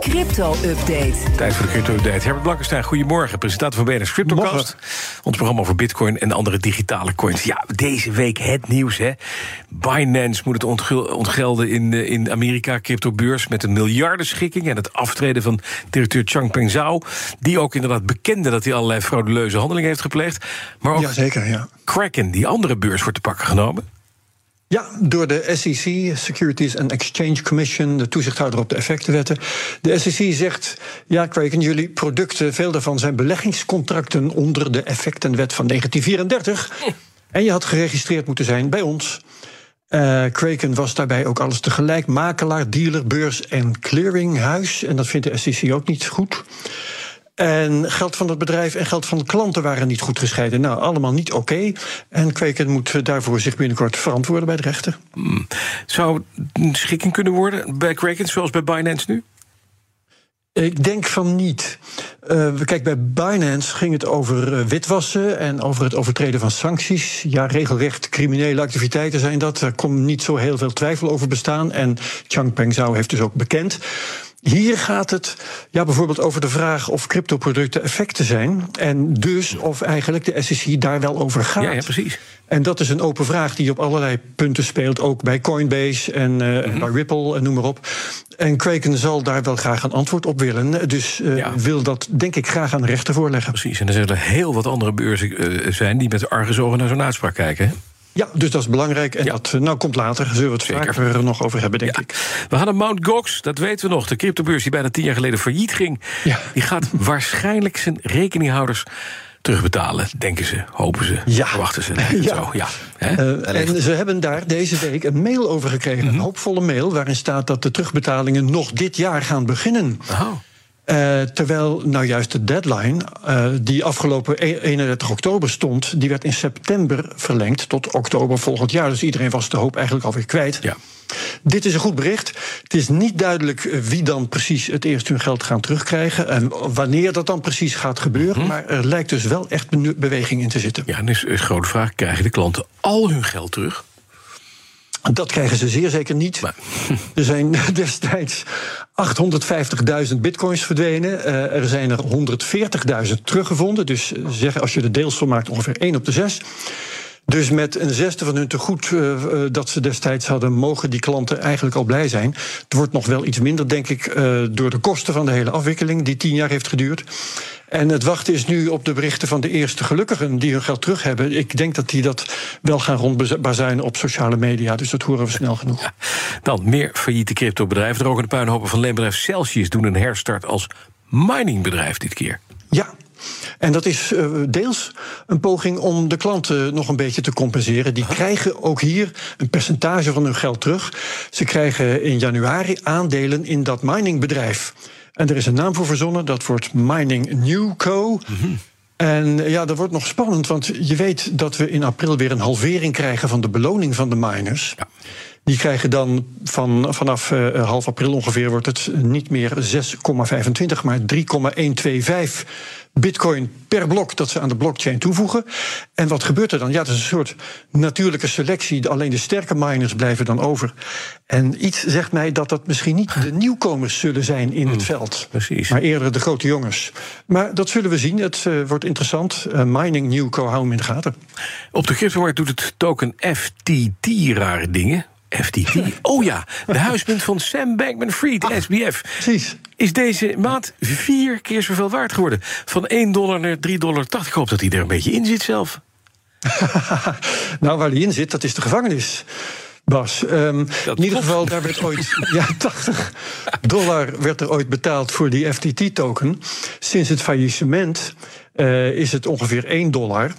Crypto-update. Tijd voor de crypto-update. Herbert Blankenstein, goedemorgen. Presentator van BNS CryptoCast. Ons programma over bitcoin en andere digitale coins. Ja, deze week het nieuws, hè. Binance moet het ontgelden in, eh, in Amerika, cryptobeurs... met een miljardenschikking en het aftreden van directeur Changpeng Zhao... die ook inderdaad bekende dat hij allerlei frauduleuze handelingen heeft gepleegd. Maar ook Jazeker, ja. Kraken, die andere beurs, wordt te pakken genomen. Ja, door de SEC, Securities and Exchange Commission, de toezichthouder op de effectenwetten. De SEC zegt: Ja, Kraken, jullie producten, veel daarvan zijn beleggingscontracten onder de effectenwet van 1934. En je had geregistreerd moeten zijn bij ons. Uh, Kraken was daarbij ook alles tegelijk: makelaar, dealer, beurs en clearinghuis. En dat vindt de SEC ook niet goed. En geld van het bedrijf en geld van de klanten waren niet goed gescheiden. Nou, allemaal niet oké. En Kweken moet daarvoor zich binnenkort verantwoorden bij de rechter. Hmm. Zou een schikking kunnen worden bij Kraken, zoals bij Binance nu? Ik denk van niet. Uh, kijk, bij Binance ging het over uh, witwassen en over het overtreden van sancties. Ja, regelrecht criminele activiteiten zijn dat. Er kon niet zo heel veel twijfel over bestaan. En Changpeng Zhao heeft dus ook bekend. Hier gaat het ja, bijvoorbeeld over de vraag of cryptoproducten effecten zijn. En dus of eigenlijk de SEC daar wel over gaat. Ja, ja precies. En dat is een open vraag die op allerlei punten speelt. Ook bij Coinbase en uh, bij Ripple en noem maar op. En Kraken zal daar wel graag een antwoord op willen. Dus uh, wil dat, denk ik, graag aan de rechter voorleggen. Precies. En er zullen heel wat andere beurzen uh, zijn die met argusogen naar zo'n uitspraak kijken. Ja, dus dat is belangrijk. En ja. dat nou, komt later. Zullen we het Zeker. vaker nog over hebben, denk ja. ik. We hadden Mount Gox, dat weten we nog. De cryptobeurs die bijna tien jaar geleden failliet ging. Ja. Die gaat waarschijnlijk zijn rekeninghouders terugbetalen, denken ze, hopen ze, ja. verwachten ze. Ja. Zo, ja. Uh, en ze hebben daar deze week een mail over gekregen. Mm -hmm. Een hoopvolle mail waarin staat dat de terugbetalingen nog dit jaar gaan beginnen. Oh. Uh, terwijl nou juist de deadline, uh, die afgelopen 31 oktober stond, die werd in september verlengd tot oktober volgend jaar. Dus iedereen was de hoop eigenlijk alweer kwijt. Ja. Dit is een goed bericht. Het is niet duidelijk wie dan precies het eerst hun geld gaan terugkrijgen. En wanneer dat dan precies gaat gebeuren. Mhm. Mm. Maar er lijkt dus wel echt beweging in te zitten. Ja, en is een grote vraag: krijgen de klanten al hun geld terug? Dat krijgen ze zeer zeker niet. Maar. Er zijn destijds 850.000 bitcoins verdwenen. Uh, er zijn er 140.000 teruggevonden. Dus zeg, als je de deels van maakt, ongeveer 1 op de 6. Dus met een zesde van hun tegoed uh, dat ze destijds hadden, mogen die klanten eigenlijk al blij zijn. Het wordt nog wel iets minder, denk ik, uh, door de kosten van de hele afwikkeling, die tien jaar heeft geduurd. En het wachten is nu op de berichten van de eerste gelukkigen die hun geld terug hebben. Ik denk dat die dat wel gaan rondbazuinen op sociale media. Dus dat horen we snel genoeg. Ja. Dan meer failliete cryptobedrijven. Een puinhopen van leenbedrijf Celsius doen een herstart als miningbedrijf dit keer. Ja, en dat is uh, deels een poging om de klanten nog een beetje te compenseren. Die krijgen ook hier een percentage van hun geld terug. Ze krijgen in januari aandelen in dat miningbedrijf. En er is een naam voor verzonnen, dat wordt Mining Newco. Mhm. Mm -hmm. En ja, dat wordt nog spannend, want je weet dat we in april weer een halvering krijgen van de beloning van de miners. Ja. Die krijgen dan van, vanaf uh, half april ongeveer wordt het niet meer 6,25, maar 3,125 bitcoin per blok dat ze aan de blockchain toevoegen. En wat gebeurt er dan? Ja, dat is een soort natuurlijke selectie. Alleen de sterke miners blijven dan over. En iets zegt mij dat dat misschien niet de nieuwkomers zullen zijn in het veld. Precies. Maar eerder de grote jongens. Maar dat zullen we zien. Het uh, wordt interessant. Uh, mining Newco, hou hem in de gaten. Op de cryptomarkt doet het token FTT rare dingen. FTT. Oh ja, de huismunt van Sam Bankman-Fried, Ah, SBF. Precies. Is deze maand vier keer zoveel waard geworden. Van 1 dollar naar 3,80 dollar. Ik hoop dat hij er een beetje in zit zelf. nou, waar hij in zit, dat is de gevangenis. Bas. Um, in ieder geval, daar werd ooit ja, 80 dollar werd er ooit betaald voor die FTT-token. Sinds het faillissement uh, is het ongeveer 1 dollar.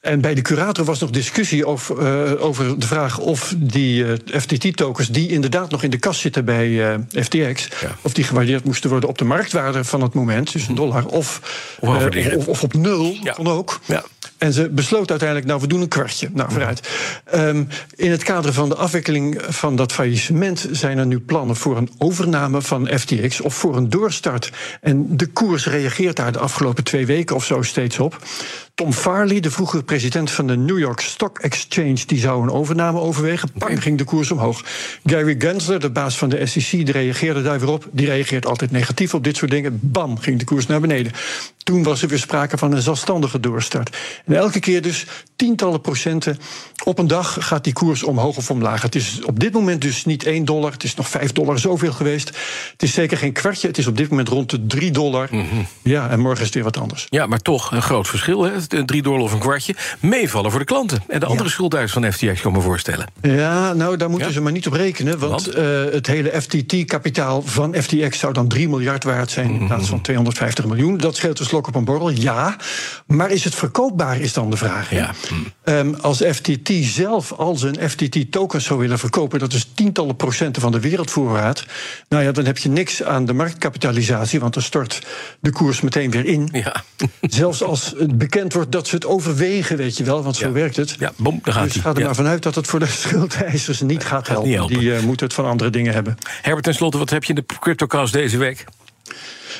En bij de curator was nog discussie over, uh, over de vraag of die uh, FTT-tokens, die inderdaad nog in de kas zitten bij uh, FTX, Ja. of die gewaardeerd moesten worden op de marktwaarde van het moment, dus een dollar, of, Of of, of op nul, Ja. kon ook. Ja. En ze besloot uiteindelijk, nou, we doen een kwartje. Nou, vooruit. Um, in het kader van de afwikkeling van dat faillissement zijn er nu plannen voor een overname van FTX of voor een doorstart. En de koers reageert daar de afgelopen twee weken of zo steeds op. Tom Farley, de vroegere president van de New York Stock Exchange, die zou een overname overwegen. Pam, ging de koers omhoog. Gary Gensler, de baas van de SEC, die reageerde daar weer op. Die reageert altijd negatief op dit soort dingen. Bam, ging de koers naar beneden. Toen was er weer sprake van een zelfstandige doorstart. En elke keer dus tientallen procenten op een dag gaat die koers omhoog of omlaag. Het is op dit moment dus niet 1 dollar, het is nog 5 dollar zoveel geweest. Het is zeker geen kwartje, het is op dit moment rond de 3 dollar. Mm -hmm. Ja, en morgen is het weer wat anders. Ja, maar toch een groot verschil, hè? 3 dollar of een kwartje. Meevallen voor de klanten. En de andere ja. schuldeisers van FTX, kan me voorstellen. Ja, nou, daar moeten ja? ze maar niet op rekenen. Want, want? Uh, het hele FTT-kapitaal van FTX zou dan 3 miljard waard zijn... In plaats van 250 miljoen. Dat scheelt dus slok op een borrel, ja. Maar is het verkoopbaar, is dan de vraag. Ja. Um, als FTT zelf al zijn FTT-tokens zou willen verkopen... dat is tientallen procenten van de wereldvoorraad... nou ja, dan heb je niks aan de marktkapitalisatie... want dan stort de koers meteen weer in. Ja. Zelfs als het bekend wordt dat ze het overwegen, weet je wel... want zo ja. werkt het. Ja, bom, daar gaat dus ga er ja. maar vanuit dat het voor de schuldeisers niet gaat helpen. Niet helpen. Die uh, moeten het van andere dingen hebben. Herbert, tenslotte, wat heb je in de CryptoCast deze week?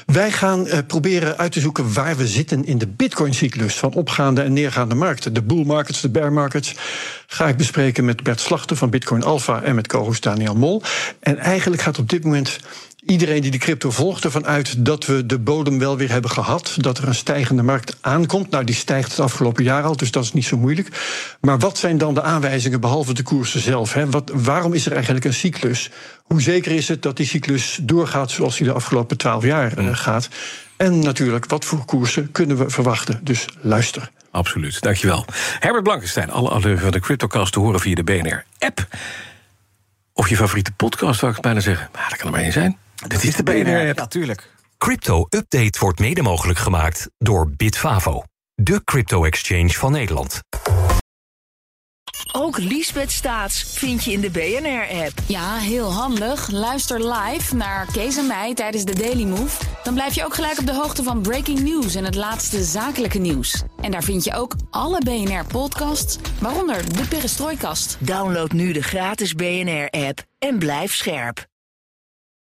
Wij gaan uh, proberen uit te zoeken waar we zitten in de Bitcoin-cyclus van opgaande en neergaande markten. De bull markets, de bear markets. Ga ik bespreken met Bert Slachter van Bitcoin Alpha en met co-host Daniel Mol. En eigenlijk gaat op dit moment iedereen die de crypto volgt ervan uit dat we de bodem wel weer hebben gehad. Dat er een stijgende markt aankomt. Nou, die stijgt het afgelopen jaar al, dus dat is niet zo moeilijk. Maar wat zijn dan de aanwijzingen behalve de koersen zelf? Hè? Wat, waarom is er eigenlijk een cyclus? Hoe zeker is het dat die cyclus doorgaat zoals die de afgelopen twaalf jaar uh, gaat? En natuurlijk, wat voor koersen kunnen we verwachten? Dus luister. Absoluut, dankjewel. Herbert Blankenstein, alle afleveringen van de CryptoCast te horen via de BNR-app. Of je favoriete podcast, zou ik bijna zeggen. Maar dat kan er maar één zijn. Dit is de BNR-app. Ja, tuurlijk. Crypto Update wordt mede mogelijk gemaakt door Bitfavo, de crypto-exchange van Nederland. Ook Liesbeth Staats vind je in de BNR-app. Ja, heel handig. Luister live naar Kees en mij tijdens de Daily Move. Dan blijf je ook gelijk op de hoogte van breaking news en het laatste zakelijke nieuws. En daar vind je ook alle BNR-podcasts, waaronder de Perestrooikast. Download nu de gratis BNR-app en blijf scherp.